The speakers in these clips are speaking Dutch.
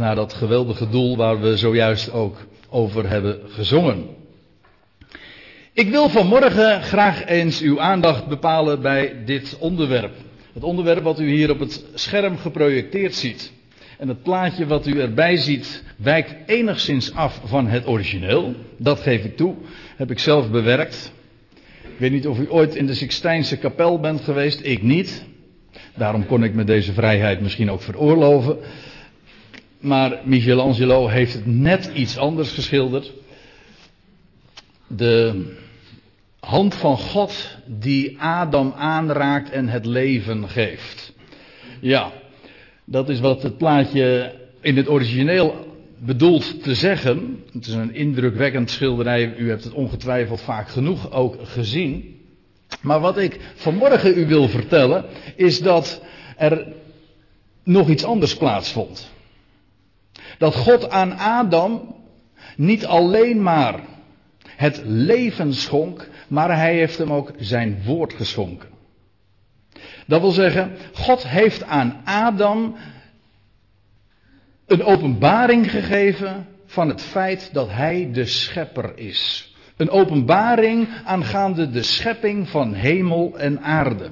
naar dat geweldige doel waar we zojuist ook over hebben gezongen. Ik wil vanmorgen graag eens uw aandacht bepalen bij dit onderwerp. Het onderwerp wat u hier op het scherm geprojecteerd ziet. En het plaatje wat u erbij ziet wijkt enigszins af van het origineel. Dat geef ik toe. Heb ik zelf bewerkt. Ik weet niet of u ooit in de Sixtijnse kapel bent geweest. Ik niet. Daarom kon ik me deze vrijheid misschien ook veroorloven. Maar Michelangelo heeft het net iets anders geschilderd. De hand van God die Adam aanraakt en het leven geeft. Ja, dat is wat het plaatje in het origineel bedoelt te zeggen. Het is een indrukwekkend schilderij. U hebt het ongetwijfeld vaak genoeg ook gezien. Maar wat ik vanmorgen u wil vertellen, is dat er nog iets anders plaatsvond. Dat God aan Adam niet alleen maar het leven schonk, maar hij heeft hem ook zijn woord geschonken. Dat wil zeggen, God heeft aan Adam een openbaring gegeven van het feit dat hij de schepper is. Een openbaring aangaande de schepping van hemel en aarde.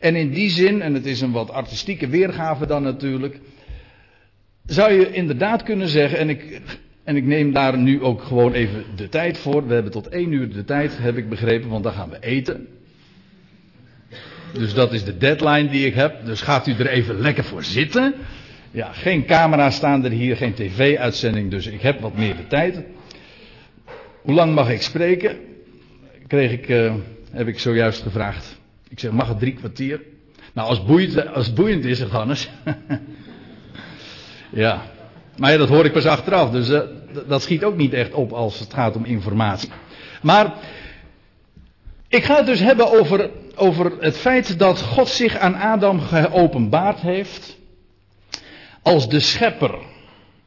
En in die zin, en het is een wat artistieke weergave dan natuurlijk, zou je inderdaad kunnen zeggen, en ik, en ik neem daar nu ook gewoon even de tijd voor. We hebben tot één uur de tijd, heb ik begrepen, want dan gaan we eten. Dus dat is de deadline die ik heb. Dus gaat u er even lekker voor zitten. Ja, geen camera staan er hier, geen tv-uitzending, dus ik heb wat meer de tijd. Hoe lang mag ik spreken? Kreeg ik, uh, heb ik zojuist gevraagd. Ik zeg, mag het drie kwartier? Nou, als, boeiend, als het boeiend is, Hannes. ja. Maar dat hoor ik pas achteraf, dus uh, dat schiet ook niet echt op als het gaat om informatie. Maar ik ga het dus hebben over, over het feit dat God zich aan Adam geopenbaard heeft als de schepper.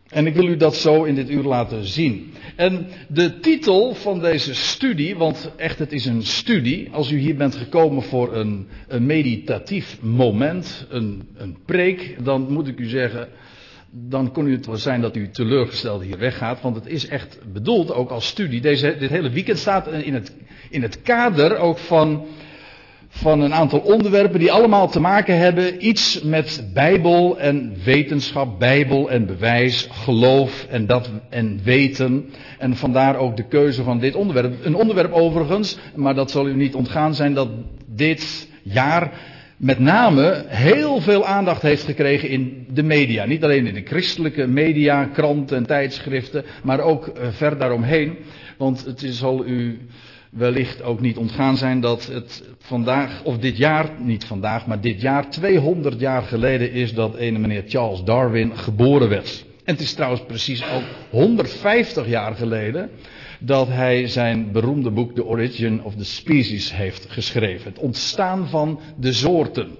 En ik wil u dat zo in dit uur laten zien. En de titel van deze studie, want echt het is een studie. Als u hier bent gekomen voor een, een meditatief moment, een, een preek, dan moet ik u zeggen, dan kon het wel zijn dat u teleurgesteld hier weggaat. Want het is echt bedoeld ook als studie. Deze, dit hele weekend staat in het, in het kader ook van van een aantal onderwerpen die allemaal te maken hebben iets met Bijbel en wetenschap, Bijbel en bewijs, geloof en dat en weten. En vandaar ook de keuze van dit onderwerp. Een onderwerp overigens, maar dat zal u niet ontgaan zijn dat dit jaar met name heel veel aandacht heeft gekregen in de media. Niet alleen in de christelijke media, kranten en tijdschriften, maar ook uh, ver daaromheen. Want het zal u wellicht ook niet ontgaan zijn dat het vandaag, of dit jaar, niet vandaag, maar dit jaar 200 jaar geleden is dat ene meneer Charles Darwin geboren werd. En het is trouwens precies ook 150 jaar geleden dat hij zijn beroemde boek The Origin of the Species heeft geschreven. Het ontstaan van de soorten.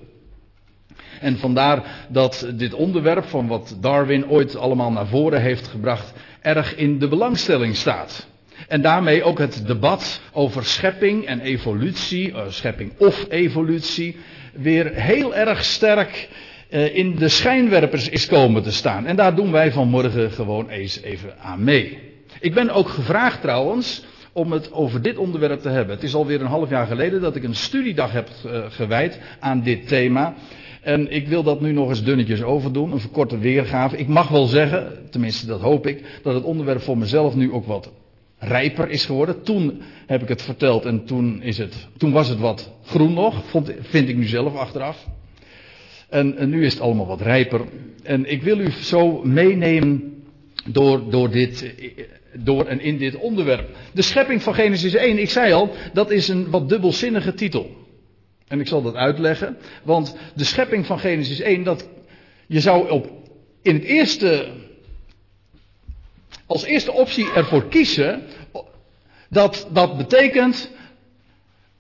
En vandaar dat dit onderwerp van wat Darwin ooit allemaal naar voren heeft gebracht erg in de belangstelling staat. En daarmee ook het debat over schepping en evolutie, uh, schepping of evolutie, weer heel erg sterk uh, in de schijnwerpers is komen te staan. En daar doen wij vanmorgen gewoon eens even aan mee. Ik ben ook gevraagd trouwens om het over dit onderwerp te hebben. Het is alweer een half jaar geleden dat ik een studiedag heb uh, gewijd aan dit thema. En ik wil dat nu nog eens dunnetjes overdoen, een verkorte weergave. Ik mag wel zeggen, tenminste dat hoop ik, dat het onderwerp voor mezelf nu ook wat rijper is geworden. Toen heb ik het verteld en toen, is het, toen was het wat groen nog, vond, vind ik nu zelf achteraf. En, nu is het allemaal wat rijper. En ik wil u zo meenemen door, door, dit, door en in dit onderwerp. De schepping van Genesis 1, ik zei al, dat is een wat dubbelzinnige titel. En ik zal dat uitleggen. Want de schepping van Genesis 1, dat, je zou op, in het eerste als eerste optie ervoor kiezen, dat, dat betekent,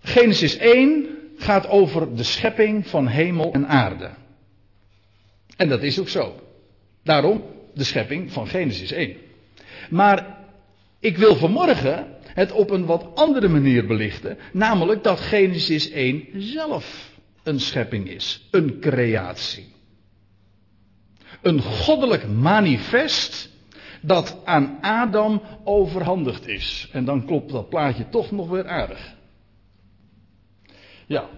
Genesis 1 gaat over de schepping van hemel en aarde. En dat is ook zo. Daarom de schepping van Genesis 1. Maar ik wil vanmorgen het op een wat andere manier belichten, namelijk dat Genesis 1 zelf een schepping is, een creatie. Een goddelijk manifest dat aan Adam overhandigd is. En dan klopt dat plaatje toch nog weer aardig. Ja,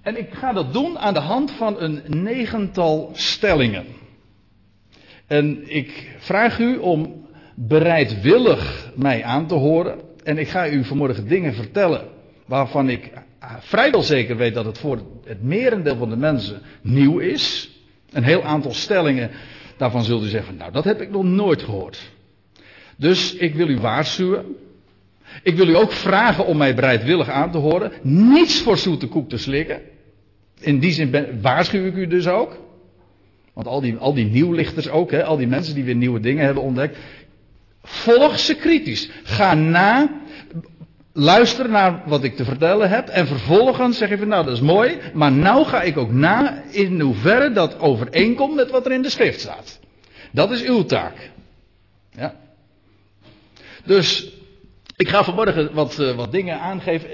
en ik ga dat doen aan de hand van een negental stellingen. En ik vraag u om bereidwillig mij aan te horen. En ik ga u vanmorgen dingen vertellen waarvan ik vrijwel zeker weet dat het voor het merendeel van de mensen nieuw is. Een heel aantal stellingen, daarvan zult u zeggen, nou dat heb ik nog nooit gehoord. Dus ik wil u waarschuwen. Ik wil u ook vragen om mij bereidwillig aan te horen. Niets voor zoete koek te slikken. In die zin waarschuw ik u dus ook. Want al die, al die nieuwlichters ook, hè, al die mensen die weer nieuwe dingen hebben ontdekt. Volg ze kritisch. Ga na. Luister naar wat ik te vertellen heb. En vervolgens zeg je van nou dat is mooi. Maar nou ga ik ook na in hoeverre dat overeenkomt met wat er in de schrift staat. Dat is uw taak. Ja. Dus ik ga vanmorgen wat, uh, wat dingen aangeven.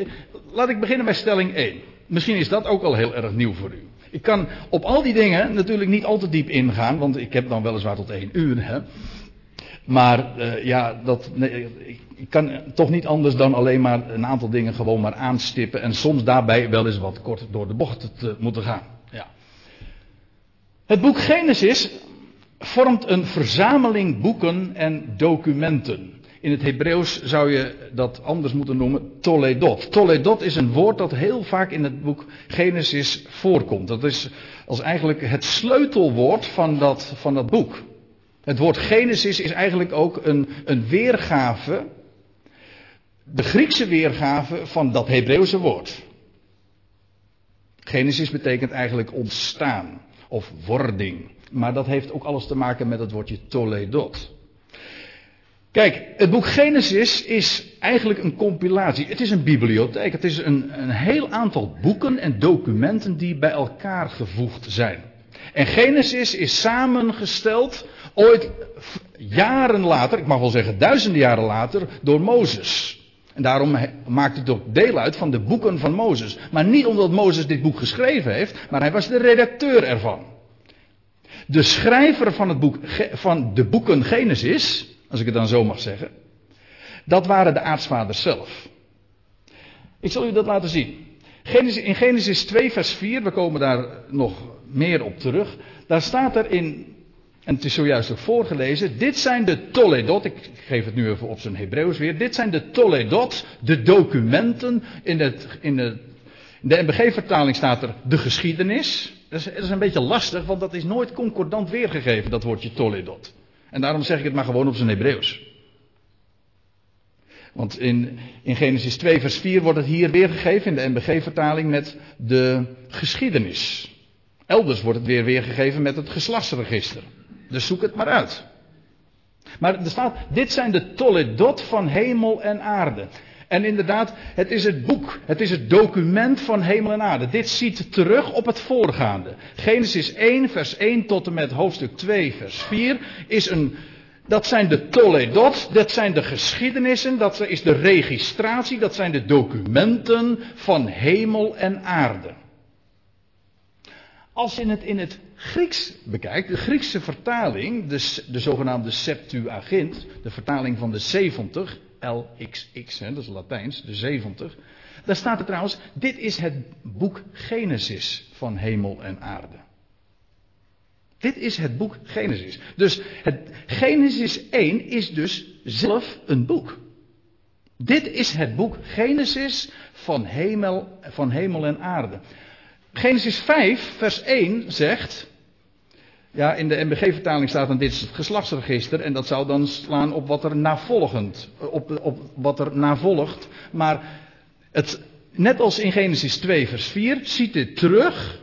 Laat ik beginnen bij stelling 1. Misschien is dat ook al heel erg nieuw voor u. Ik kan op al die dingen natuurlijk niet al te diep ingaan, want ik heb dan weliswaar tot één uur. Hè. Maar uh, ja, dat, ik kan toch niet anders dan alleen maar een aantal dingen gewoon maar aanstippen. En soms daarbij wel eens wat kort door de bocht te moeten gaan. Ja. Het boek Genesis vormt een verzameling boeken en documenten. In het Hebreeuws zou je dat anders moeten noemen Toledot. Toledot is een woord dat heel vaak in het boek Genesis voorkomt. Dat is als eigenlijk het sleutelwoord van dat, van dat boek. Het woord Genesis is eigenlijk ook een, een weergave, de Griekse weergave van dat Hebreeuwse woord. Genesis betekent eigenlijk ontstaan of wording. Maar dat heeft ook alles te maken met het woordje Toledot. Kijk, het boek Genesis is eigenlijk een compilatie. Het is een bibliotheek. Het is een, een heel aantal boeken en documenten die bij elkaar gevoegd zijn. En Genesis is samengesteld ooit jaren later, ik mag wel zeggen duizenden jaren later, door Mozes. En daarom maakt het ook deel uit van de boeken van Mozes. Maar niet omdat Mozes dit boek geschreven heeft, maar hij was de redacteur ervan. De schrijver van, het boek, van de boeken Genesis, als ik het dan zo mag zeggen. Dat waren de aartsvaders zelf. Ik zal u dat laten zien. In Genesis 2, vers 4, we komen daar nog meer op terug. Daar staat er in, en het is zojuist ook voorgelezen, dit zijn de Toledot, ik geef het nu even op zijn Hebreeuws weer, dit zijn de Toledot, de documenten, in, het, in, de, in de MBG-vertaling staat er de geschiedenis. Dat is, dat is een beetje lastig, want dat is nooit concordant weergegeven, dat woordje Toledot. En daarom zeg ik het maar gewoon op zijn Hebreeuws. Want in, in Genesis 2, vers 4 wordt het hier weergegeven in de MBG-vertaling met de geschiedenis. Elders wordt het weer weergegeven met het geslachtsregister. Dus zoek het maar uit. Maar er staat, dit zijn de toledot van hemel en aarde. En inderdaad, het is het boek, het is het document van hemel en aarde. Dit ziet terug op het voorgaande. Genesis 1, vers 1 tot en met hoofdstuk 2, vers 4 is een. Dat zijn de Toledot, dat zijn de geschiedenissen, dat is de registratie, dat zijn de documenten van hemel en aarde. Als je het in het Grieks bekijkt, de Griekse vertaling, de, de zogenaamde Septuagint, de vertaling van de 70, LXX, hè, dat is Latijns, de 70. Daar staat er trouwens, dit is het boek Genesis van hemel en aarde. Dit is het boek Genesis. Dus het, Genesis 1 is dus zelf een boek. Dit is het boek Genesis van hemel, van hemel en aarde. Genesis 5, vers 1 zegt. Ja, in de MBG-vertaling staat dan dit is het geslachtsregister en dat zou dan slaan op wat er navolgend, op, op wat er navolgt. Maar het, net als in Genesis 2 vers 4 ziet dit terug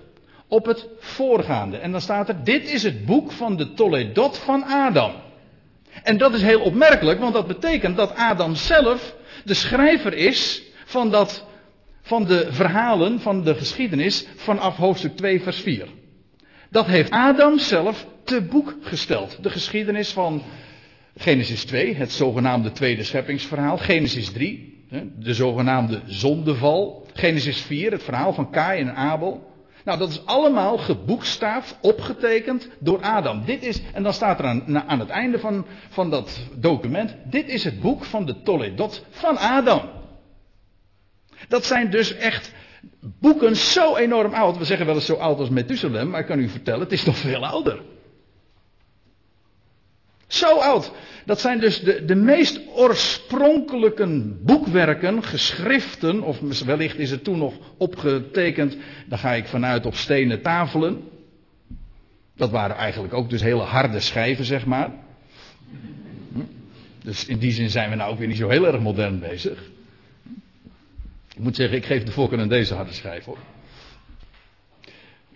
op het voorgaande. En dan staat er, dit is het boek van de Toledot van Adam. En dat is heel opmerkelijk, want dat betekent dat Adam zelf de schrijver is van, dat, van de verhalen, van de geschiedenis vanaf hoofdstuk 2 vers 4. Dat heeft Adam zelf te boek gesteld. De geschiedenis van Genesis 2, het zogenaamde tweede scheppingsverhaal. Genesis 3, de zogenaamde zondeval. Genesis 4, het verhaal van Kain en Abel. Nou, dat is allemaal geboekstaafd, opgetekend door Adam. Dit is, en dan staat er aan, aan het einde van, van dat document, dit is het boek van de Toledot van Adam. Dat zijn dus echt boeken zo enorm oud. We zeggen wel eens zo oud als Methuselem, maar ik kan u vertellen, het is nog veel ouder. Zo oud. Dat zijn dus de, de meest oorspronkelijke boekwerken, geschriften, of wellicht is het toen nog opgetekend, daar ga ik vanuit op stenen tafelen. Dat waren eigenlijk ook dus hele harde schijven, zeg maar. Hm? Dus in die zin zijn we nou ook weer niet zo heel erg modern bezig. Ik moet zeggen, ik geef de voorkeur aan deze harde schijf hoor.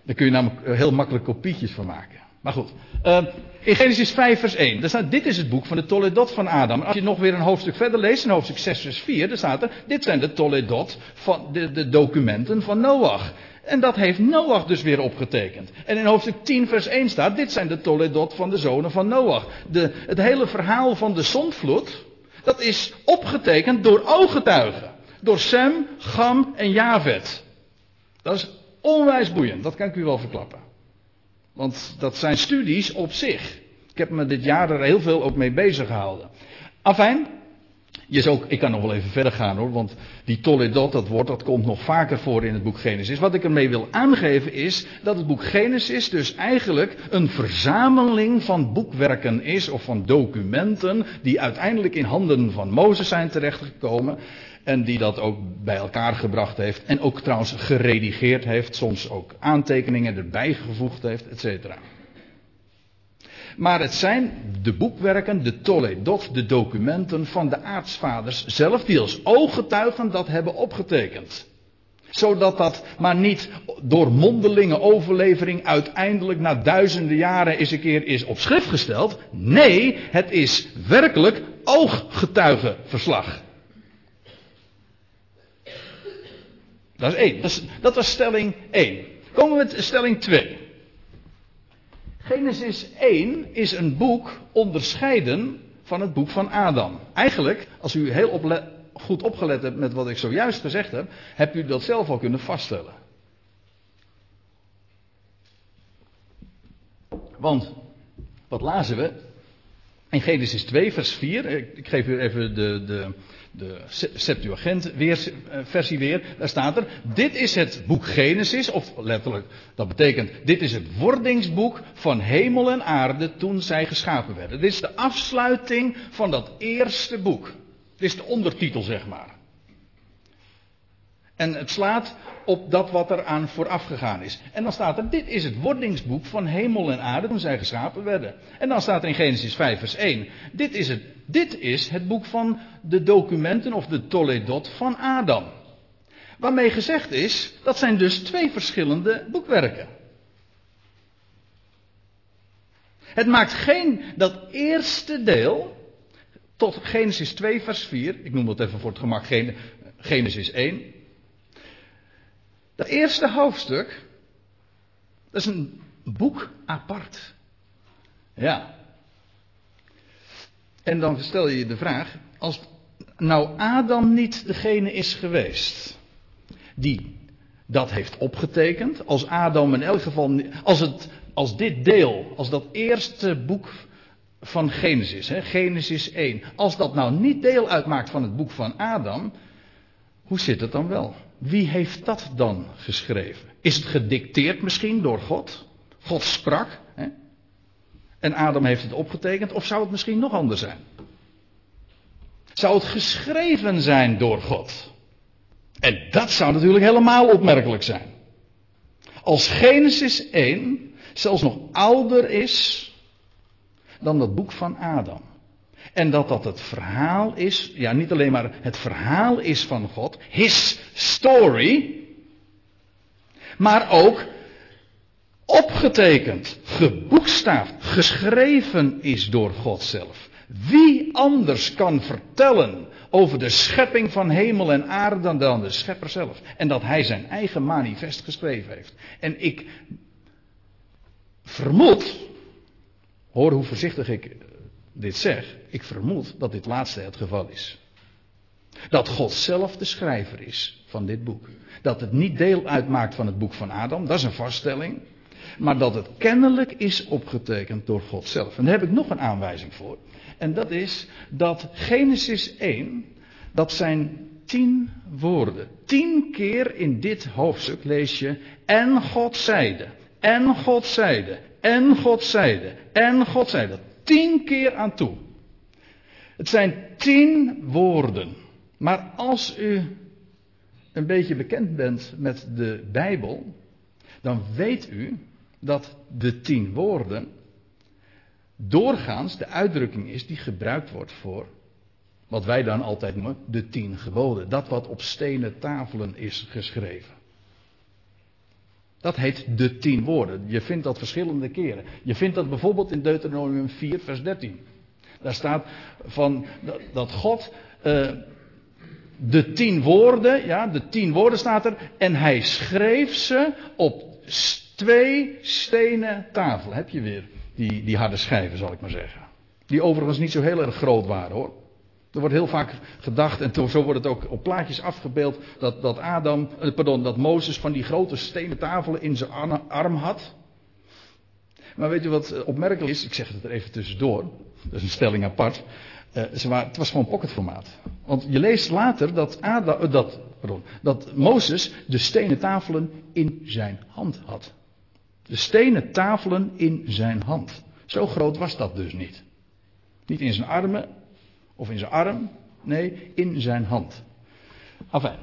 Daar kun je namelijk heel makkelijk kopietjes van maken. Maar goed. Uh, in Genesis 5 vers 1. Daar staat, dit is het boek van de Toledot van Adam. Als je nog weer een hoofdstuk verder leest, in hoofdstuk 6 vers 4, dan staat er, dit zijn de Toledot van de, de documenten van Noach. En dat heeft Noach dus weer opgetekend. En in hoofdstuk 10 vers 1 staat, dit zijn de Toledot van de zonen van Noach. De, het hele verhaal van de zondvloed, dat is opgetekend door ooggetuigen. Door Sem, Gam en Javet. Dat is onwijs boeiend, dat kan ik u wel verklappen. Want dat zijn studies op zich. Ik heb me dit jaar er heel veel ook mee bezig gehouden. Afijn, je ook, ik kan nog wel even verder gaan hoor, want die Toledot, dat woord, dat komt nog vaker voor in het boek Genesis. Wat ik ermee wil aangeven is dat het boek Genesis dus eigenlijk een verzameling van boekwerken is, of van documenten, die uiteindelijk in handen van Mozes zijn terechtgekomen. En die dat ook bij elkaar gebracht heeft. En ook trouwens geredigeerd heeft. Soms ook aantekeningen erbij gevoegd heeft, et cetera. Maar het zijn de boekwerken, de Toledot, de documenten van de aartsvaders zelf, die als ooggetuigen dat hebben opgetekend. Zodat dat maar niet door mondelinge overlevering uiteindelijk na duizenden jaren eens een keer is op schrift gesteld. Nee, het is werkelijk ooggetuigenverslag. Dat is één. Dat, was stelling 1. Komen we met stelling 2. Genesis 1 is een boek onderscheiden van het boek van Adam. Eigenlijk, als u heel goed opgelet hebt met wat ik zojuist gezegd heb, hebt u dat zelf al kunnen vaststellen. Want, wat lazen we? In Genesis 2, vers 4. Ik geef u even de, de, de Septuagint eh, versie weer, daar staat er, dit is het boek Genesis, of letterlijk, dat betekent, dit is het wordingsboek van hemel en aarde toen zij geschapen werden. Dit is de afsluiting van dat eerste boek. Dit is de ondertitel, zeg maar. En het slaat op dat wat er aan vooraf gegaan is. En dan staat er, dit is het wordingsboek van hemel en aarde toen zij geschapen werden. En dan staat er in Genesis 5 vers 1, dit is het, dit is het boek van de documenten of de Toledot van Adam. Waarmee gezegd is, dat zijn dus twee verschillende boekwerken. Het maakt geen, dat eerste deel, tot Genesis 2 vers 4, ik noem dat even voor het gemak Genesis 1, dat eerste hoofdstuk, dat is een boek apart. Ja. En dan stel je je de vraag, als nou Adam niet degene is geweest die dat heeft opgetekend, als Adam in elk geval, als, het, als dit deel, als dat eerste boek van Genesis, hè, Genesis 1, als dat nou niet deel uitmaakt van het boek van Adam, hoe zit het dan wel? Wie heeft dat dan geschreven? Is het gedicteerd misschien door God? God sprak hè? en Adam heeft het opgetekend, of zou het misschien nog anders zijn? Zou het geschreven zijn door God? En dat zou natuurlijk helemaal opmerkelijk zijn. Als Genesis 1 zelfs nog ouder is dan het boek van Adam. En dat dat het verhaal is, ja niet alleen maar het verhaal is van God, his story, maar ook opgetekend, geboekstaafd, geschreven is door God zelf. Wie anders kan vertellen over de schepping van hemel en aarde dan de schepper zelf? En dat hij zijn eigen manifest geschreven heeft. En ik vermoed, hoor hoe voorzichtig ik dit zeg, ik vermoed dat dit laatste het geval is. Dat God zelf de schrijver is van dit boek. Dat het niet deel uitmaakt van het boek van Adam, dat is een vaststelling. Maar dat het kennelijk is opgetekend door God zelf. En daar heb ik nog een aanwijzing voor. En dat is dat Genesis 1, dat zijn tien woorden. Tien keer in dit hoofdstuk lees je en God zeide, en God zeide, en God zeide, en God zeide. Tien keer aan toe. Het zijn tien woorden. Maar als u een beetje bekend bent met de Bijbel, dan weet u dat de tien woorden doorgaans de uitdrukking is die gebruikt wordt voor wat wij dan altijd noemen de tien geboden. Dat wat op stenen tafelen is geschreven. Dat heet de tien woorden. Je vindt dat verschillende keren. Je vindt dat bijvoorbeeld in Deuteronomium 4, vers 13. Daar staat van dat God uh, de tien woorden, ja, de tien woorden staat er, en hij schreef ze op twee stenen tafelen. Heb je weer die, die harde schijven, zal ik maar zeggen. Die overigens niet zo heel erg groot waren hoor. Er wordt heel vaak gedacht, en zo wordt het ook op plaatjes afgebeeld, dat, dat Adam, eh, pardon, dat Mozes van die grote stenen tafelen in zijn arm had. Maar weet je wat eh, opmerkelijk is? Ik zeg het er even tussendoor. Dat is een stelling apart. Waren, het was gewoon pocketformaat. Want je leest later dat, Adam, dat, pardon, dat Mozes de stenen tafelen in zijn hand had. De stenen tafelen in zijn hand. Zo groot was dat dus niet. Niet in zijn armen of in zijn arm, nee, in zijn hand. Enfin,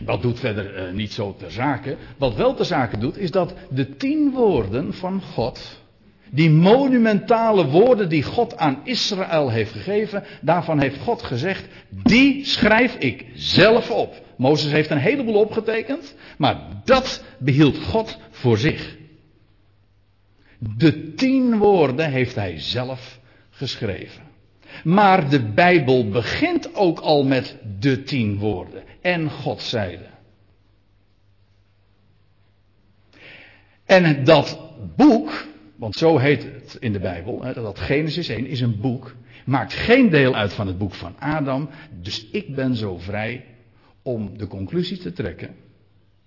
dat doet verder uh, niet zo ter zake. Wat wel ter zake doet, is dat de tien woorden van God, die monumentale woorden die God aan Israël heeft gegeven, daarvan heeft God gezegd, die schrijf ik zelf op. Mozes heeft een heleboel opgetekend, maar dat behield God voor zich. De tien woorden heeft hij zelf geschreven. Maar de Bijbel begint ook al met de tien woorden. En God zeide. En dat boek, want zo heet het in de Bijbel, dat Genesis 1 is een boek, maakt geen deel uit van het boek van Adam. Dus ik ben zo vrij om de conclusie te trekken.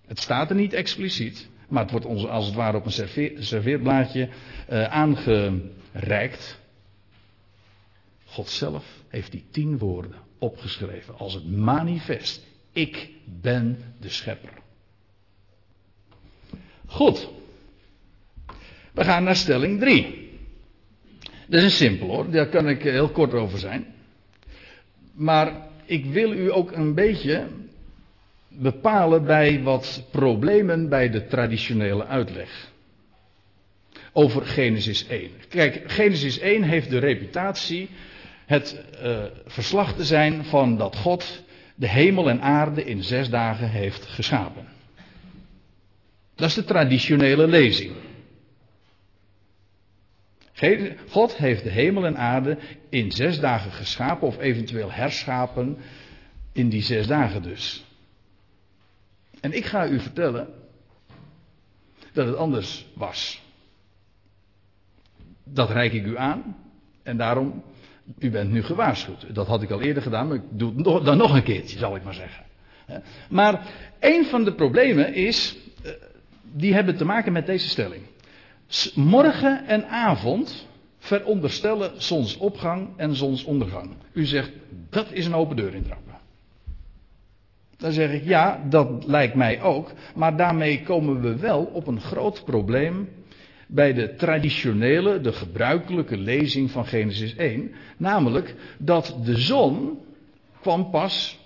Het staat er niet expliciet, maar het wordt ons als het ware op een serveerblaadje uh, aangereikt. God zelf heeft die tien woorden opgeschreven als het manifest. Ik ben de schepper. Goed. We gaan naar stelling 3. Dat is een simpel hoor, daar kan ik heel kort over zijn. Maar ik wil u ook een beetje bepalen bij wat problemen bij de traditionele uitleg. Over Genesis 1. Kijk, Genesis 1 heeft de reputatie het uh, verslag te zijn van dat God de hemel en aarde in zes dagen heeft geschapen. Dat is de traditionele lezing. God heeft de hemel en aarde in zes dagen geschapen, of eventueel herschapen in die zes dagen dus. En ik ga u vertellen dat het anders was. Dat reik ik u aan. En daarom u bent nu gewaarschuwd. Dat had ik al eerder gedaan, maar ik doe het dan nog een keertje, zal ik maar zeggen. Maar een van de problemen is, eh, die hebben te maken met deze stelling. Morgen en avond veronderstellen zonsopgang en zonsondergang. U zegt, dat is een open deur intrappen. Dan zeg ik, ja, dat lijkt mij ook. Maar daarmee komen we wel op een groot probleem bij de traditionele, de gebruikelijke lezing van Genesis 1. Namelijk dat de zon kwam pas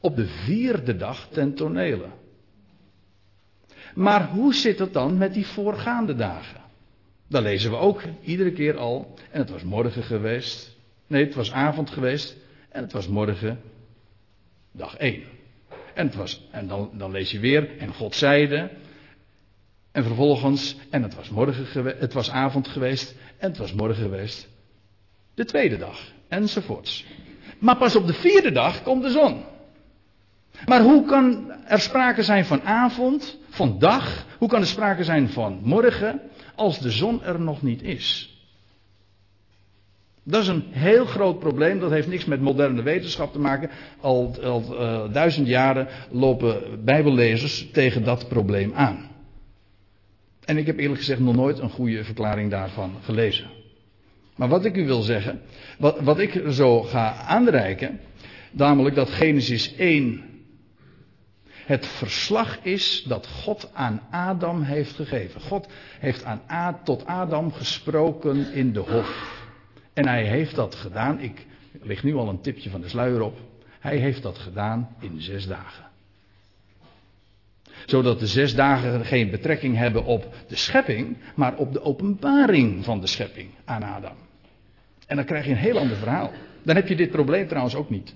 op de vierde dag ten tonele. Maar hoe zit het dan met die voorgaande dagen? Dan lezen we ook iedere keer al. En het was morgen geweest. Nee, het was avond geweest. En het was morgen dag 1. En, het was, en dan, dan lees je weer. En God zeide. En vervolgens, en het was, morgen het was avond geweest, en het was morgen geweest. De tweede dag, enzovoorts. Maar pas op de vierde dag komt de zon. Maar hoe kan er sprake zijn van avond, van dag? Hoe kan er sprake zijn van morgen, als de zon er nog niet is? Dat is een heel groot probleem. Dat heeft niks met moderne wetenschap te maken. Al, al uh, duizend jaren lopen Bijbellezers tegen dat probleem aan. En ik heb eerlijk gezegd nog nooit een goede verklaring daarvan gelezen. Maar wat ik u wil zeggen, wat, wat ik zo ga aanreiken, namelijk dat Genesis 1 het verslag is dat God aan Adam heeft gegeven. God heeft aan A, tot Adam gesproken in de hof. En hij heeft dat gedaan. Ik lig nu al een tipje van de sluier op. Hij heeft dat gedaan in zes dagen. Zodat de zes dagen geen betrekking hebben op de schepping, maar op de openbaring van de schepping aan Adam. En dan krijg je een heel ander verhaal. Dan heb je dit probleem trouwens ook niet.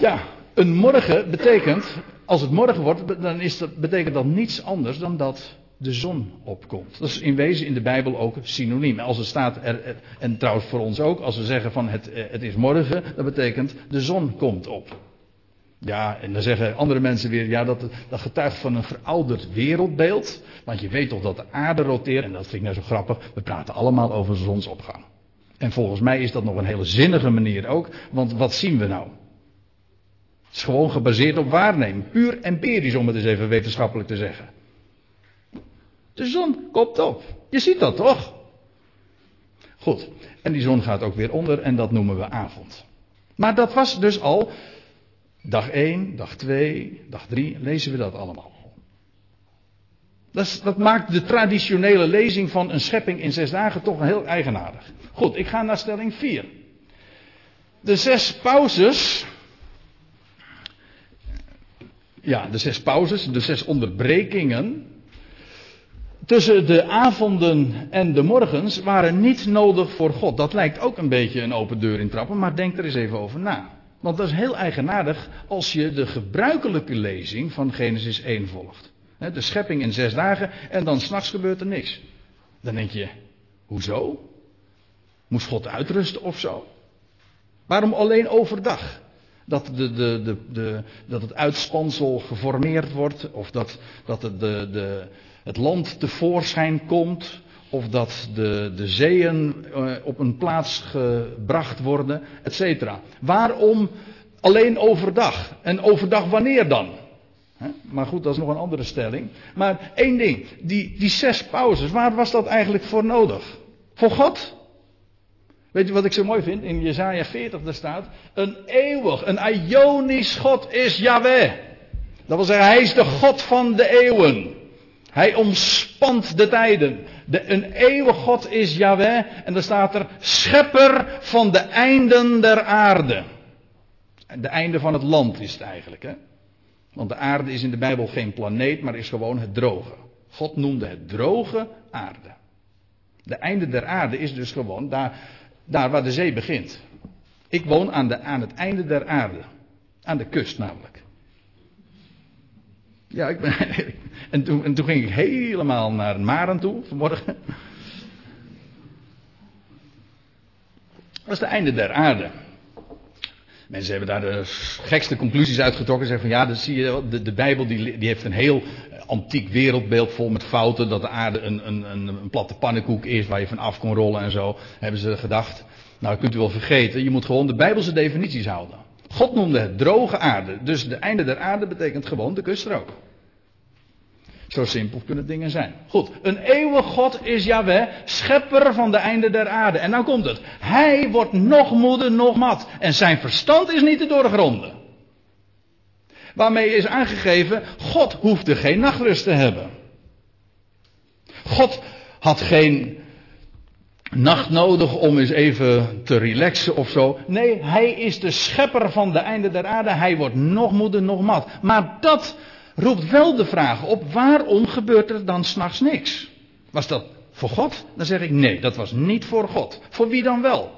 Ja, een morgen betekent, als het morgen wordt, dan is betekent dat niets anders dan dat de zon opkomt. Dat is in wezen in de Bijbel ook synoniem. Als het staat, er, en trouwens voor ons ook, als we zeggen van het, eh, het is morgen, dat betekent de zon komt op. Ja, en dan zeggen andere mensen weer, ja, dat, dat getuigt van een verouderd wereldbeeld. Want je weet toch dat de aarde roteert, en dat vind ik nou zo grappig, we praten allemaal over zonsopgang. En volgens mij is dat nog een hele zinnige manier ook, want wat zien we nou? Het is gewoon gebaseerd op waarneming. Puur empirisch, om het eens even wetenschappelijk te zeggen. De zon komt op. Je ziet dat toch? Goed. En die zon gaat ook weer onder en dat noemen we avond. Maar dat was dus al dag 1, dag 2, dag 3, lezen we dat allemaal. Dat, dat, maakt de traditionele lezing van een schepping in zes dagen toch heel eigenaardig. Goed, ik ga naar stelling 4. De zes pauzes ja, de zes pauzes, de zes onderbrekingen. Tussen de avonden en de morgens waren niet nodig voor God. Dat lijkt ook een beetje een open deur in trappen, maar denk er eens even over na. Want dat is heel eigenaardig als je de gebruikelijke lezing van Genesis 1 volgt. De schepping in zes dagen en dan s'nachts gebeurt er niks. Dan denk je, hoezo? Moest God uitrusten of zo? Waarom alleen overdag? dat, de, de, de, dat het uitspansel geformeerd wordt, of dat, dat het land tevoorschijn komt, of dat de, de zeeën eh, op een plaats gebracht worden, etc. Waarom alleen overdag? En overdag wanneer dan? Maar goed, dat is nog een andere stelling. Maar één ding, die, die zes pauzes, waar was dat eigenlijk voor nodig? Voor God? Weet je wat ik zo mooi vind? In Jezaja 40 daar staat, een eeuwig, een Ionisch God is Yahweh. Dat wil zeggen, hij is de God van de eeuwen. Hij omspant de tijden. De, een eeuwig God is Yahweh. En dan staat er, schepper van de einden der aarde. De einde van het land is het eigenlijk. Hè? Want de aarde is in de Bijbel geen planeet, maar is gewoon het droge. God noemde het droge aarde. De einde der aarde is dus gewoon daar daar waar de zee begint. Ik woon aan, de, aan het einde der aarde. Aan de kust namelijk. Ja, ik ben, en, toen, en toen ging ik helemaal naar Maren toe vanmorgen. Dat is het einde der aarde. Mensen hebben daar de gekste conclusies uitgetrokken. Zeggen van ja, dat zie je, de, de Bijbel die, die heeft een heel antiek wereldbeeld vol met fouten. Dat de aarde een, een, een, een platte pannenkoek is waar je van af kon rollen en zo. Hebben ze gedacht. Nou, dat kunt u wel vergeten. Je moet gewoon de Bijbelse definities houden. God noemde het droge aarde. Dus de einde der aarde betekent gewoon de kuststrook. Zo simpel kunnen dingen zijn. Goed, een eeuwig God is Yahweh, schepper van de einde der aarde. En nou komt het. Hij wordt nog moede, nog mat. En zijn verstand is niet te doorgronden. Waarmee is aangegeven, God hoefde geen nachtrust te hebben. God had geen nacht nodig om eens even te relaxen of zo. Nee, hij is de schepper van de einde der aarde. Hij wordt nog moede, nog mat. Maar dat roept wel de vraag op, waarom gebeurt er dan s'nachts niks? Was dat voor God? Dan zeg ik nee, dat was niet voor God. Voor wie dan wel?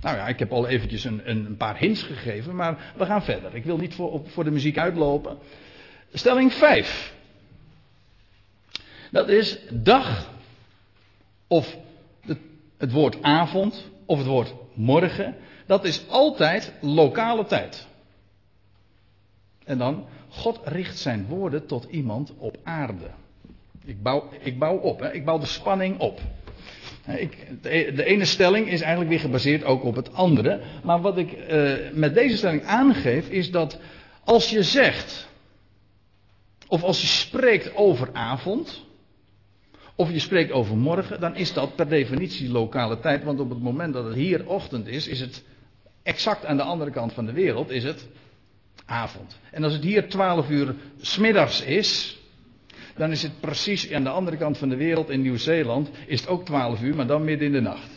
Nou ja, ik heb al eventjes een, een paar hints gegeven, maar we gaan verder. Ik wil niet voor, voor de muziek uitlopen. Stelling 5. Dat is dag of het, het woord avond of het woord morgen. Dat is altijd lokale tijd. En dan, God richt zijn woorden tot iemand op aarde. Ik bouw, ik bouw op, hè? ik bouw de spanning op. Ik, de ene stelling is eigenlijk weer gebaseerd ook op het andere. Maar wat ik uh, met deze stelling aangeef is dat als je zegt, of als je spreekt over avond, of je spreekt over morgen, dan is dat per definitie lokale tijd. Want op het moment dat het hier ochtend is, is het exact aan de andere kant van de wereld, is het avond. En als het hier 12 uur smiddags is, dan is het precies aan de andere kant van de wereld, in Nieuw-Zeeland, is het ook 12 uur, maar dan midden in de nacht.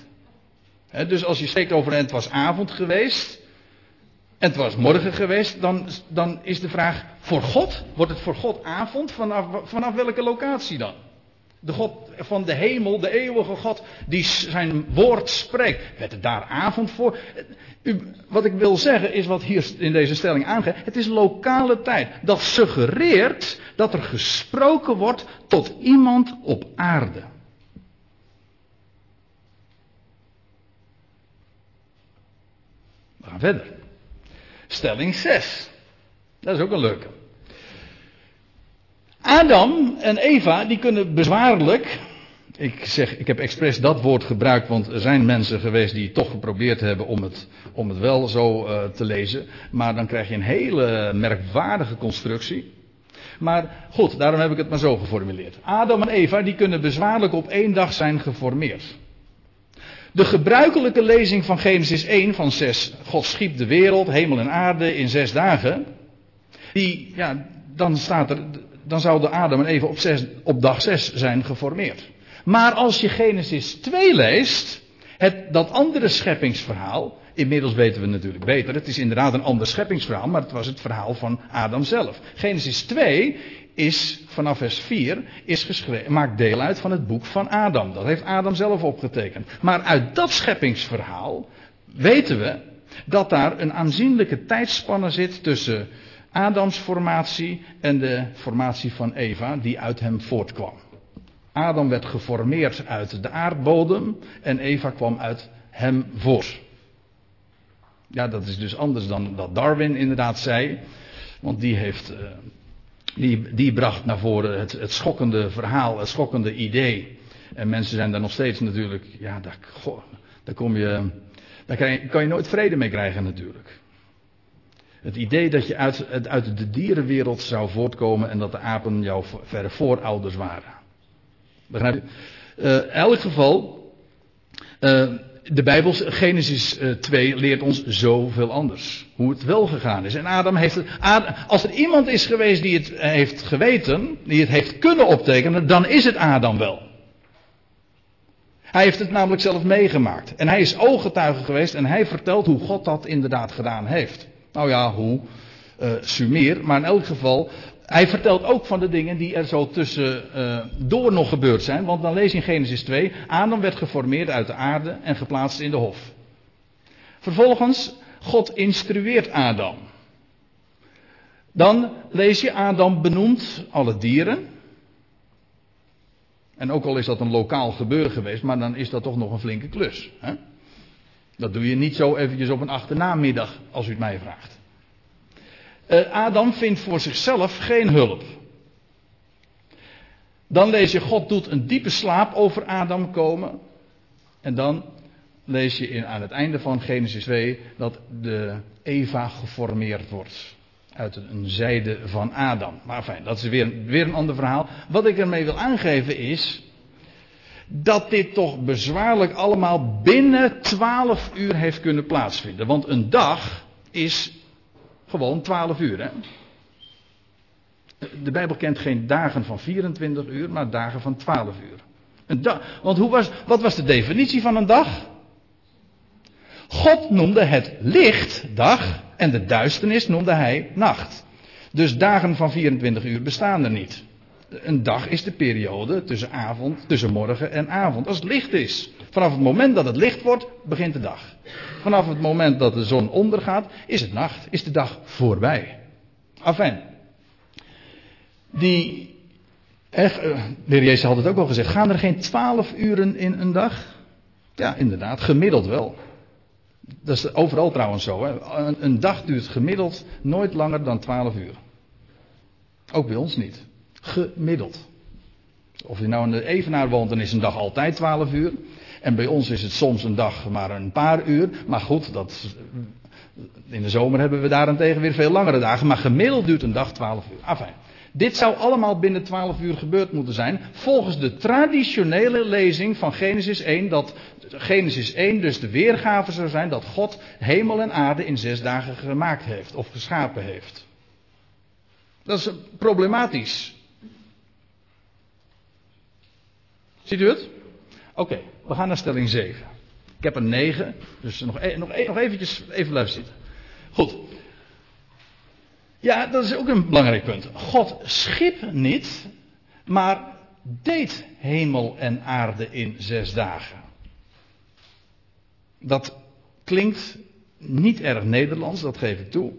dus als je spreekt over en het was avond geweest, en het was morgen geweest, dan, dan is de vraag, voor God, wordt het voor God avond? Vanaf, vanaf welke locatie dan? De God van de hemel, de eeuwige God, die zijn woord spreekt. Werd het daar avond voor? Wat ik wil zeggen is wat hier in deze stelling aangeeft. Het is lokale tijd. Dat suggereert dat er gesproken wordt tot iemand op aarde. We gaan verder. Stelling 6. Dat is ook een leuke. Adam en Eva die kunnen bezwaarlijk. Ik zeg, ik heb expres dat woord gebruikt, want er zijn mensen geweest die toch geprobeerd hebben om het, om het wel zo uh, te lezen. Maar dan krijg je een hele merkwaardige constructie. Maar goed, daarom heb ik het maar zo geformuleerd. Adam en Eva die kunnen bezwaarlijk op één dag zijn geformeerd. De gebruikelijke lezing van Genesis 1 van 6, God schiep de wereld, hemel en aarde in zes dagen. Die, ja, dan staat er, dan zouden Adam en op, op dag 6 zijn geformeerd. Maar als je Genesis 2 leest, het, dat andere scheppingsverhaal, inmiddels weten we natuurlijk beter, het is inderdaad een ander scheppingsverhaal, maar het was het verhaal van Adam zelf. Genesis 2 is vanaf vers 4 is maakt deel uit van het boek van Adam. Dat heeft Adam zelf opgetekend. Maar uit dat scheppingsverhaal weten we dat daar een aanzienlijke tijdspanne zit tussen Adams formatie en de formatie van Eva die uit hem voortkwam. Adam werd geformeerd uit de aardbodem en Eva kwam uit hem voort. Ja, dat is dus anders dan dat Darwin inderdaad zei. Want die heeft. Uh, die, die bracht naar voren het, het schokkende verhaal, het schokkende idee. En mensen zijn daar nog steeds natuurlijk. Ja, daar, daar kom je. Daar kan je nooit vrede mee krijgen natuurlijk. Het idee dat je uit, uit de dierenwereld zou voortkomen en dat de apen jouw verre voorouders waren. Begrijp je? Uh, in elk geval, uh, de Bijbel, Genesis 2, eh, leert ons zoveel anders. Hoe het wel gegaan is. En Adam heeft het, als er iemand is geweest die het heeft geweten, die het heeft kunnen optekenen, dan is het Adam wel. Hij heeft het namelijk zelf meegemaakt. En hij is ooggetuige geweest en hij vertelt hoe God dat inderdaad gedaan heeft. Nou ja, hoe? Uh. Maar in elk geval, hij vertelt ook van de dingen die er zo tussendoor door nog gebeurd zijn. Want dan lees je in Genesis 2, Adam werd geformeerd uit de aarde en geplaatst in de hof. Vervolgens, God instrueert Adam. Dan lees je Adam benoemt alle dieren. En ook al is dat een lokaal gebeuren geweest, maar dan is dat toch nog een flinke klus. Hè? Dat doe je niet zo eventjes op een achternamiddag, als u het mij vraagt. Uh, Adam vindt voor zichzelf geen hulp. Dan lees je, God doet een diepe slaap over Adam komen. En dan lees je in, aan het einde van Genesis 2 dat de Eva geformeerd wordt. Uit een zijde van Adam. Maar fijn, dat is weer, weer een ander verhaal. Wat ik ermee wil aangeven is dat dit toch bezwaarlijk allemaal binnen 12 uur heeft kunnen plaatsvinden. Want een dag is gewoon 12 uur. Hè? De Bijbel kent geen dagen van 24 uur, maar dagen van 12 uur. Een dag, want hoe was, wat was de definitie van een dag? God noemde het licht dag en de duisternis noemde hij nacht. Dus dagen van 24 uur bestaan er niet. Een dag is de periode tussen avond, tussen morgen en avond. Als het licht is. Vanaf het moment dat het licht wordt, begint de dag. Vanaf het moment dat de zon ondergaat, is het nacht, is de dag voorbij. Afijn. Die, echt, eh, de heer Jezus had het ook al gezegd, gaan er geen twaalf uren in een dag? Ja, inderdaad, gemiddeld wel. Dat is overal trouwens zo. Hè. Een, een dag duurt gemiddeld nooit langer dan twaalf uur. Ook bij ons niet. Gemiddeld. Of je nou in de Evenaar woont, dan is een dag altijd 12 uur. En bij ons is het soms een dag maar een paar uur. Maar goed, dat, in de zomer hebben we daarentegen weer veel langere dagen. Maar gemiddeld duurt een dag 12 uur. Enfin, dit zou allemaal binnen 12 uur gebeurd moeten zijn. Volgens de traditionele lezing van Genesis 1. Dat Genesis 1 dus de weergave zou zijn dat God hemel en aarde in zes dagen gemaakt heeft. Of geschapen heeft. Dat is problematisch. Ziet u het? Oké, we gaan naar stelling 7. Ik heb een 9, dus nog, e nog, e nog eventjes even blijven zitten. Goed. Ja, dat is ook een belangrijk punt. God schiep niet, maar deed hemel en aarde in zes dagen. Dat klinkt niet erg Nederlands, dat geef ik toe.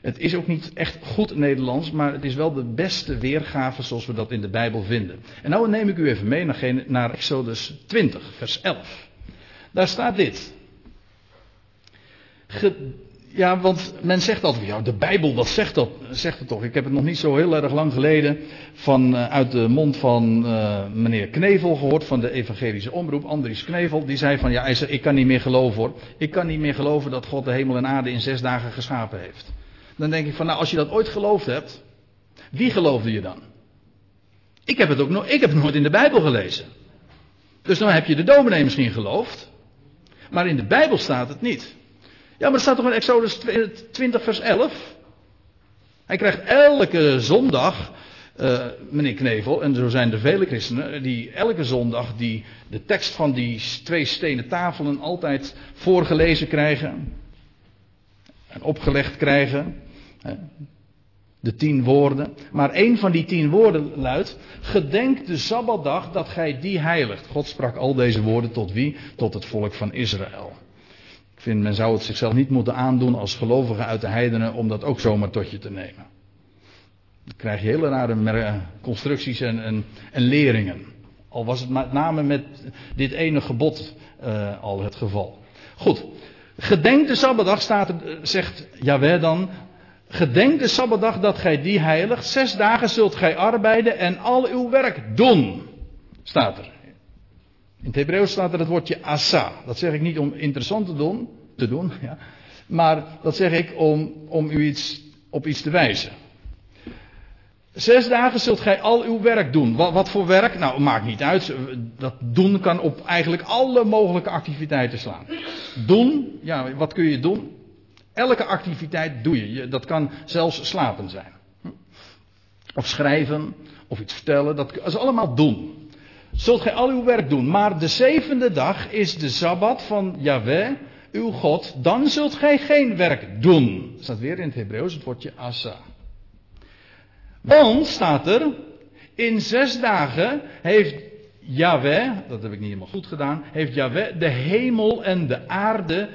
Het is ook niet echt goed Nederlands, maar het is wel de beste weergave zoals we dat in de Bijbel vinden. En nou neem ik u even mee naar, Exodus 20, vers 11. Daar staat dit. ja, want men zegt altijd, ja, de Bijbel, wat zegt dat? Zegt het toch? Ik heb het nog niet zo heel erg lang geleden van, uh, uit de mond van uh, meneer Knevel gehoord, van de evangelische omroep, Andries Knevel. Die zei van, ja, ik kan niet meer geloven hoor. Ik kan niet meer geloven dat God de hemel en aarde in zes dagen geschapen heeft. Dan denk ik van, nou, als je dat ooit geloofd hebt, wie geloofde je dan? Ik heb het ook nog, ik heb het nooit in de Bijbel gelezen. Dus dan heb je de dominee misschien geloofd. Maar in de Bijbel staat het niet. Ja, maar er staat toch in Exodus 20, vers 11. Hij krijgt elke zondag, uh, meneer Knevel, en zo zijn er vele christenen, die elke zondag die, de tekst van die twee stenen tafelen altijd voorgelezen krijgen. En opgelegd krijgen. De tien woorden. Maar één van die tien woorden luidt: Gedenk de sabbatdag dat gij die heiligt. God sprak al deze woorden tot wie? Tot het volk van Israël. Ik vind, men zou het zichzelf niet moeten aandoen als gelovigen uit de heidenen om dat ook zomaar tot je te nemen. Dan krijg je hele rare constructies en, en, en leringen. Al was het met name met dit ene gebod uh, al het geval. Goed. Gedenk de Sabbatdag, staat er, zegt Jaweh dan, Gedenk de Sabbatdag dat gij die heiligt. Zes dagen zult gij arbeiden en al uw werk doen. Staat er. In het Hebreeuws staat er het woordje asa. Dat zeg ik niet om interessant te doen, te doen ja. maar dat zeg ik om, om u iets, op iets te wijzen. Zes dagen zult gij al uw werk doen. Wat, wat, voor werk? Nou, maakt niet uit. Dat doen kan op eigenlijk alle mogelijke activiteiten slaan. Doen, ja, wat kun je doen? Elke activiteit doe je. Dat kan zelfs slapen zijn. Of schrijven, of iets vertellen. Dat is allemaal doen. Zult gij al uw werk doen. Maar de zevende dag is de Sabbat van Yahweh, uw God. Dan zult gij geen werk doen. Staat weer in het Hebreeuws het woordje asa. Want, staat er, in zes dagen heeft Yahweh, dat heb ik niet helemaal goed gedaan, heeft Yahweh de hemel en de aarde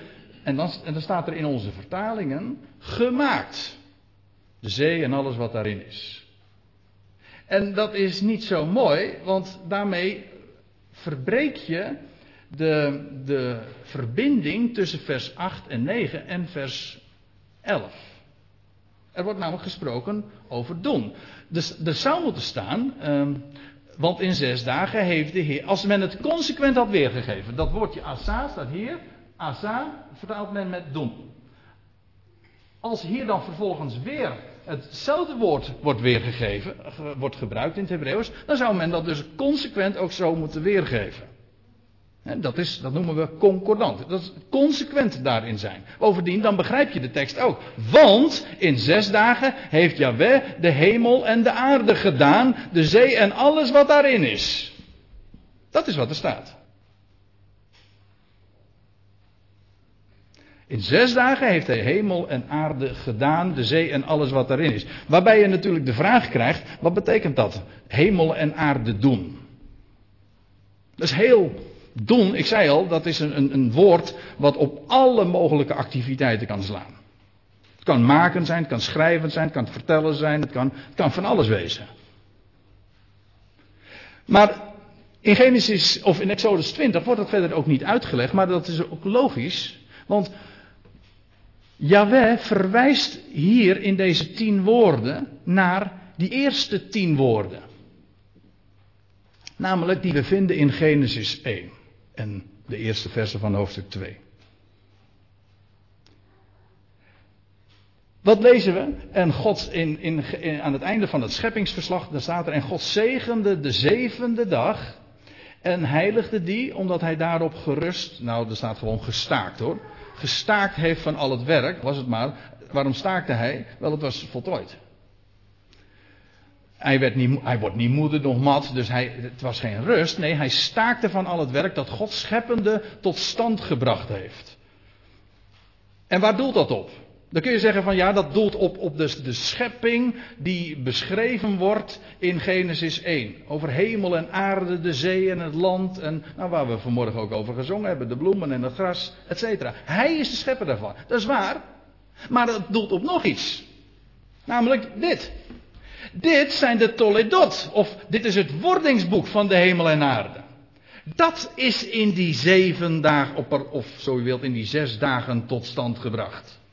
en dan, en dan staat er in onze vertalingen gemaakt. De zee en alles wat daarin is. En dat is niet zo mooi, want daarmee verbreek je de, de verbinding tussen vers 8 en 9 en vers 11. Er wordt namelijk gesproken over doen. Dus er zou moeten staan, um, want in zes dagen heeft de Heer, als men het consequent had weergegeven, dat woordje asa staat hier, Asa vertaalt men met doen. Als hier dan vervolgens weer hetzelfde woord wordt weergegeven, wordt gebruikt in het Hebreeuws, dan zou men dat dus consequent ook zo moeten weergeven. dat, is, dat noemen we concordant. Dat is consequent daarin zijn. Bovendien, dan begrijp je de tekst ook. Want in zes dagen heeft Yahweh de hemel en de aarde gedaan, de zee en alles wat daarin is. Dat is wat er staat. In zes dagen heeft hij hemel en aarde gedaan, de zee en alles wat daarin is. Waarbij je natuurlijk de vraag krijgt, wat betekent dat? Hemel en aarde doen. Dat is heel doen, ik zei al, dat is een, een, een woord wat op alle mogelijke activiteiten kan slaan. Het kan maken zijn, het kan schrijven zijn, het kan vertellen zijn, het kan, het kan van alles wezen. Maar in Genesis of in Exodus 20 wordt dat verder ook niet uitgelegd, maar dat is ook logisch. Want Yahweh verwijst hier in deze tien woorden naar die eerste tien woorden. Namelijk die we vinden in Genesis 1 en de eerste versen van hoofdstuk 2. Wat lezen we? En God in, in, aan het einde van het scheppingsverslag, daar staat er, en God zegende de zevende dag en heiligde die, omdat hij daarop gerust, nou er staat gewoon gestaakt hoor, gestaakt heeft van al het werk, was het maar. Waarom staakte hij? Wel, het was voltooid. Hij, werd niet, hij wordt niet moeder nog mat, dus hij, het was geen rust. Nee, hij staakte van al het werk dat God scheppende tot stand gebracht heeft. En waar doelt dat op? Dan kun je zeggen van ja, dat doelt op, op de, de schepping die beschreven wordt in Genesis 1. Over hemel en aarde, de zee en het land. En nou, waar we vanmorgen ook over gezongen hebben, de bloemen en het gras, et cetera. Hij is de schepper daarvan. Dat is waar. Maar dat doelt op nog iets. Namelijk dit. Dit zijn de Toledot. Of dit is het wordingsboek van de hemel en aarde. Dat is in die zeven dagen, of zo u wilt, in die zes dagen tot stand gebracht.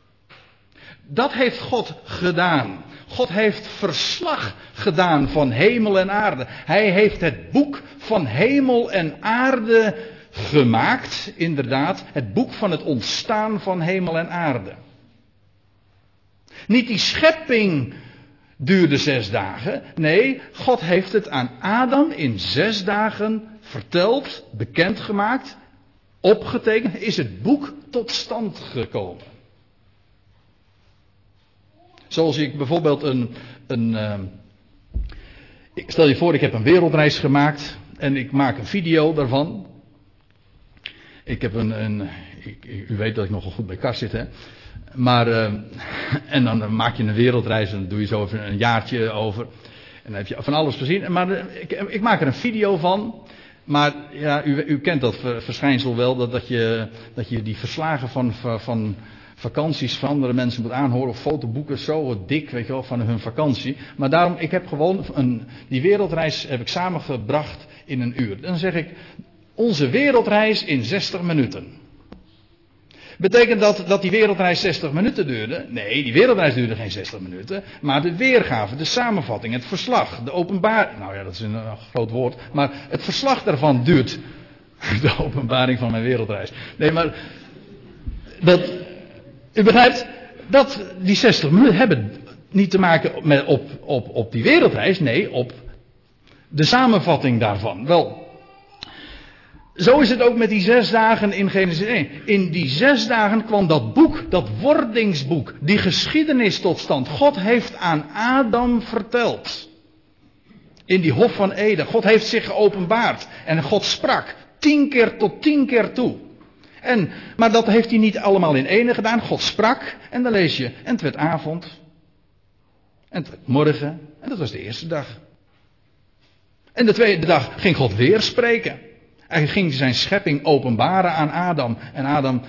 Dat heeft God gedaan. God heeft verslag gedaan van hemel en aarde. Hij heeft het boek van hemel en aarde gemaakt, inderdaad. Het boek van het ontstaan van hemel en aarde. Niet die schepping duurde zes dagen. Nee, God heeft het aan Adam in zes dagen verteld, bekendgemaakt, opgetekend. Is het boek tot stand gekomen. Zoals ik bijvoorbeeld een. een uh, ik stel je voor, ik heb een wereldreis gemaakt en ik maak een video daarvan. Ik heb een. een ik, u weet dat ik nogal goed bij kast zit, hè. Maar, uh, en dan maak je een wereldreis en dan doe je zo even een jaartje over. En dan heb je van alles gezien. Maar uh, ik, ik, maak er een video van. Maar ja, u, u kent dat verschijnsel wel, dat, dat, je, dat je die verslagen van, van vakanties van andere mensen moet aanhoren. Of fotoboeken zo dik, weet je wel, van hun vakantie. Maar daarom, ik heb gewoon een, die wereldreis heb ik samengebracht in een uur. Dan zeg ik, onze wereldreis in 60 minuten. Betekent dat dat die wereldreis 60 minuten duurde? Nee, die wereldreis duurde geen 60 minuten. Maar de weergave, de samenvatting, het verslag, de openbaring. Nou ja, dat is een groot woord. Maar het verslag daarvan duurt. De openbaring van mijn wereldreis. Nee, maar. Dat, u begrijpt, dat die 60 minuten hebben niet te maken met op, op, op die wereldreis, nee, op de samenvatting daarvan. Wel, zo is het ook met die zes dagen in Genesis 1. In die zes dagen kwam dat boek, dat wordingsboek, die geschiedenis tot stand. God heeft aan Adam verteld. In die hof van Eden. God heeft zich geopenbaard. En God sprak tien keer tot tien keer toe. En, maar dat heeft hij niet allemaal in ene gedaan. God sprak en dan lees je. En het werd avond. En het werd morgen. En dat was de eerste dag. En de tweede dag ging God weer spreken. Hij ging zijn schepping openbaren aan Adam. En Adam,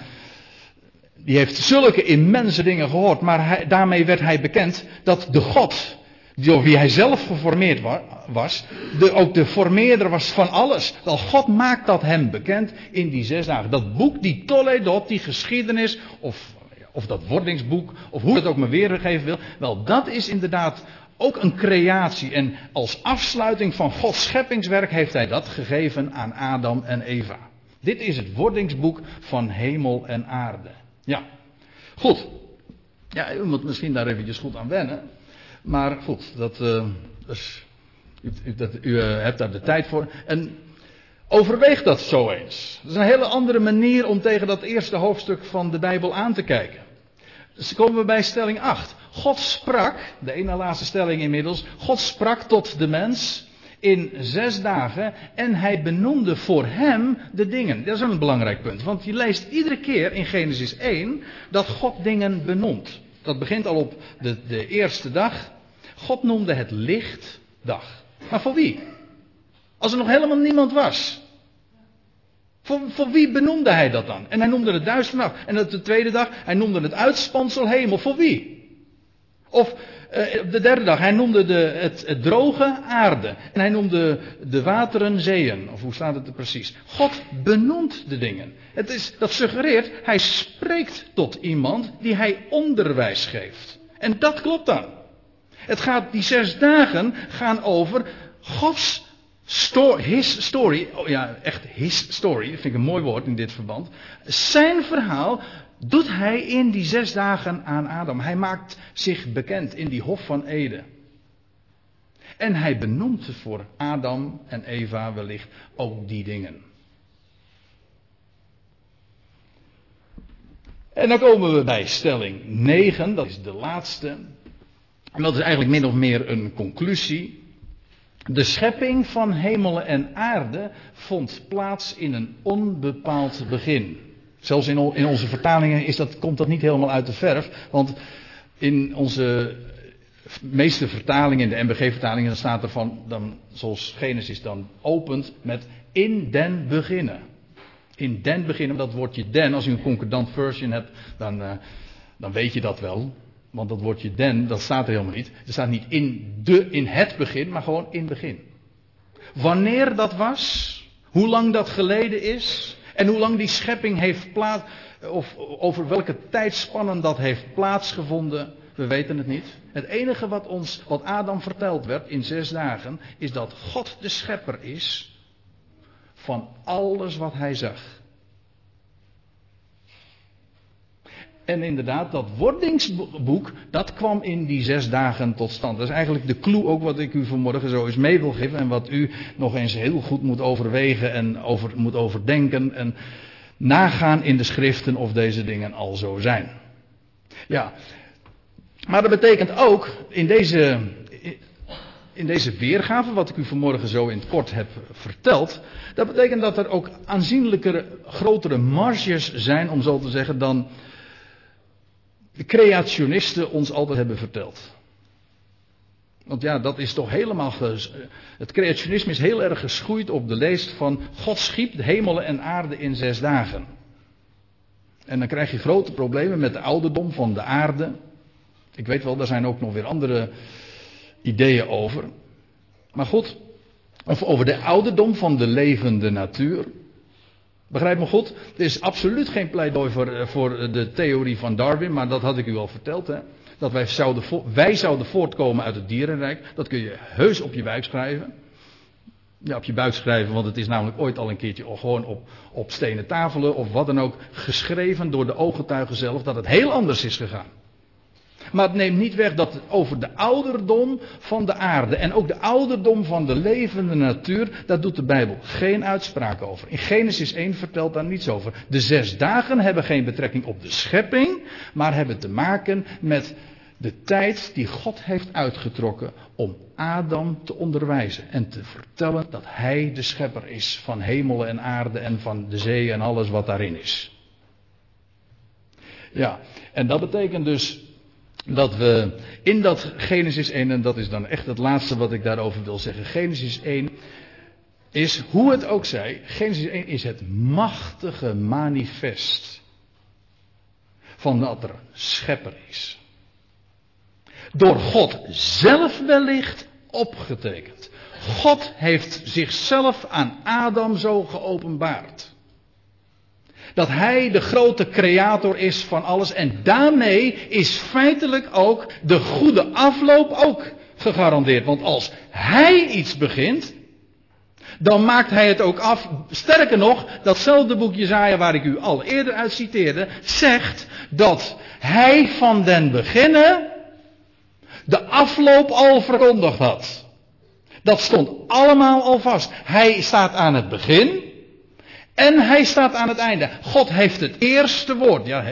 die heeft zulke immense dingen gehoord. Maar daarmee werd hij bekend dat de God door wie hij zelf geformeerd was, de, ook de formeerder was van alles. Wel, God maakt dat hem bekend in die zes dagen. Dat boek, die Toledot, die geschiedenis, of, of dat wordingsboek, of hoe het ook maar weergegeven wil. Wel, dat is inderdaad ook een creatie. En als afsluiting van Gods scheppingswerk heeft hij dat gegeven aan Adam en Eva. Dit is het wordingsboek van hemel en aarde. Ja, goed. Ja, u moet misschien daar eventjes goed aan wennen. Maar goed, dat, uh, dus, u, dat, u uh, hebt daar de tijd voor. En overweeg dat zo eens. Dat is een hele andere manier om tegen dat eerste hoofdstuk van de Bijbel aan te kijken. Dus komen we bij stelling 8. God sprak, de ene laatste stelling inmiddels. God sprak tot de mens in zes dagen en hij benoemde voor hem de dingen. Dat is een belangrijk punt, want je leest iedere keer in Genesis 1 dat God dingen benoemt. Dat begint al op de, de eerste dag. God noemde het licht dag. Maar voor wie? Als er nog helemaal niemand was. Voor, voor wie benoemde hij dat dan? En hij noemde het duistere dag. En de tweede dag, hij noemde het uitspansel hemel. Voor wie? Of uh, de derde dag, hij noemde de, het, het, droge aarde. En hij noemde de wateren zeeën. Of hoe staat het er precies? God benoemt de dingen. Het is, dat suggereert, hij spreekt tot iemand die hij onderwijs geeft. En dat klopt dan. Het gaat, die zes dagen gaan over Gods sto his story, oh ja, echt his story, dat vind ik een mooi woord in dit verband. Zijn verhaal doet hij in die zes dagen aan Adam. Hij maakt zich bekend in die Hof van Eden. En hij benoemt voor Adam en Eva wellicht ook die dingen. En dan komen we bij stelling 9, dat is de laatste. En dat is eigenlijk min of meer een conclusie. De schepping van hemelen en aarde vond plaats in een onbepaald begin. Zelfs in, in onze vertalingen is dat, komt dat niet helemaal uit de verf. Want in onze meeste vertalingen, in de MBG-vertalingen, staat er van, dan, zoals Genesis dan opent met in den beginnen. In den beginnen, dat woordje den, als u een concordant version hebt, dan, uh, dan weet je dat wel. Want dat woordje den, dat staat er helemaal niet. Er staat niet in, de, in het begin, maar gewoon in begin. Wanneer dat was, hoe lang dat geleden is, en hoe lang die schepping heeft plaats, of over welke tijdspannen dat heeft plaatsgevonden, we weten het niet. Het enige wat ons, wat Adam verteld werd in zes dagen, is dat God de schepper is van alles wat hij zag. En inderdaad, dat wordingsboek, dat kwam in die zes dagen tot stand. Dat is eigenlijk de clue ook wat ik u vanmorgen zo eens mee wil geven. En wat u nog eens heel goed moet overwegen en over, moet overdenken. En nagaan in de schriften of deze dingen al zo zijn. Ja, maar dat betekent ook in deze, in deze weergave, wat ik u vanmorgen zo in het kort heb verteld. Dat betekent dat er ook aanzienlijke, grotere marges zijn, om zo te zeggen, dan de creationisten ons altijd hebben verteld. Want ja, dat is toch helemaal. Het creationisme is heel erg geschoeid op de leest van God schiep de hemelen en aarde in zes dagen. En dan krijg je grote problemen met de ouderdom van de aarde. Ik weet wel, daar zijn ook nog weer andere ideeën over. Maar goed, of over de ouderdom van de levende natuur. Begrijp me goed? Het is absoluut geen pleidooi voor, eh, voor de theorie van Darwin, maar dat had ik u al verteld. Hè? Dat wij zouden, wij zouden voortkomen uit het dierenrijk. Dat kun je heus op je buik schrijven. Ja, op je buik schrijven, want het is namelijk ooit al een keertje gewoon op, op stenen tafelen of wat dan ook geschreven door de ooggetuigen zelf dat het heel anders is gegaan. Maar het neemt niet weg dat over de ouderdom van de aarde en ook de ouderdom van de levende natuur, daar doet de Bijbel geen uitspraak over. In Genesis 1 vertelt daar niets over. De zes dagen hebben geen betrekking op de schepping, maar hebben te maken met de tijd die God heeft uitgetrokken om Adam te onderwijzen en te vertellen dat hij de schepper is van hemel en aarde en van de zee en alles wat daarin is. Ja, en dat betekent dus dat we in dat Genesis 1, en dat is dan echt het laatste wat ik daarover wil zeggen. Genesis 1 is, hoe het ook zij, Genesis 1 is het machtige manifest van dat er schepper is. Door God zelf wellicht opgetekend. God heeft zichzelf aan Adam zo geopenbaard. Dat hij de grote creator is van alles. En daarmee is feitelijk ook de goede afloop ook gegarandeerd. Want als hij iets begint, dan maakt hij het ook af. Sterker nog, datzelfde boek Jezaja waar ik u al eerder uit citeerde, zegt dat hij van den beginnen de afloop al verkondigd had. Dat stond allemaal al vast. Hij staat aan het begin. En hij staat aan het einde. God heeft het eerste woord. Ja,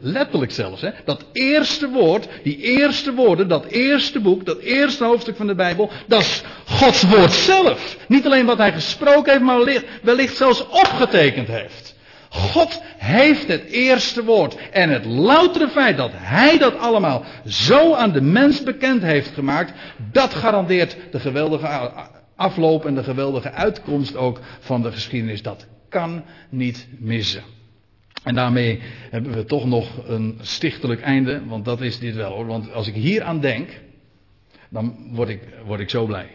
letterlijk, zelfs. Hè, dat eerste woord, die eerste woorden, dat eerste boek, dat eerste hoofdstuk van de Bijbel. Dat is Gods woord zelf. Niet alleen wat hij gesproken heeft, maar wellicht, wellicht zelfs opgetekend heeft. God heeft het eerste woord. En het loutere feit dat hij dat allemaal zo aan de mens bekend heeft gemaakt. Dat garandeert de geweldige afloop en de geweldige uitkomst ook van de geschiedenis. Dat kan niet missen. En daarmee hebben we toch nog een stichtelijk einde, want dat is dit wel hoor. Want als ik hier aan denk, dan word ik, word ik zo blij.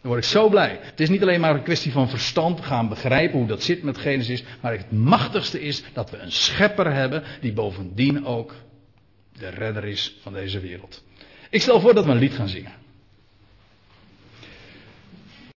Dan word ik zo blij. Het is niet alleen maar een kwestie van verstand, gaan begrijpen hoe dat zit met Genesis. Maar het machtigste is dat we een schepper hebben die bovendien ook de redder is van deze wereld. Ik stel voor dat we een lied gaan zingen.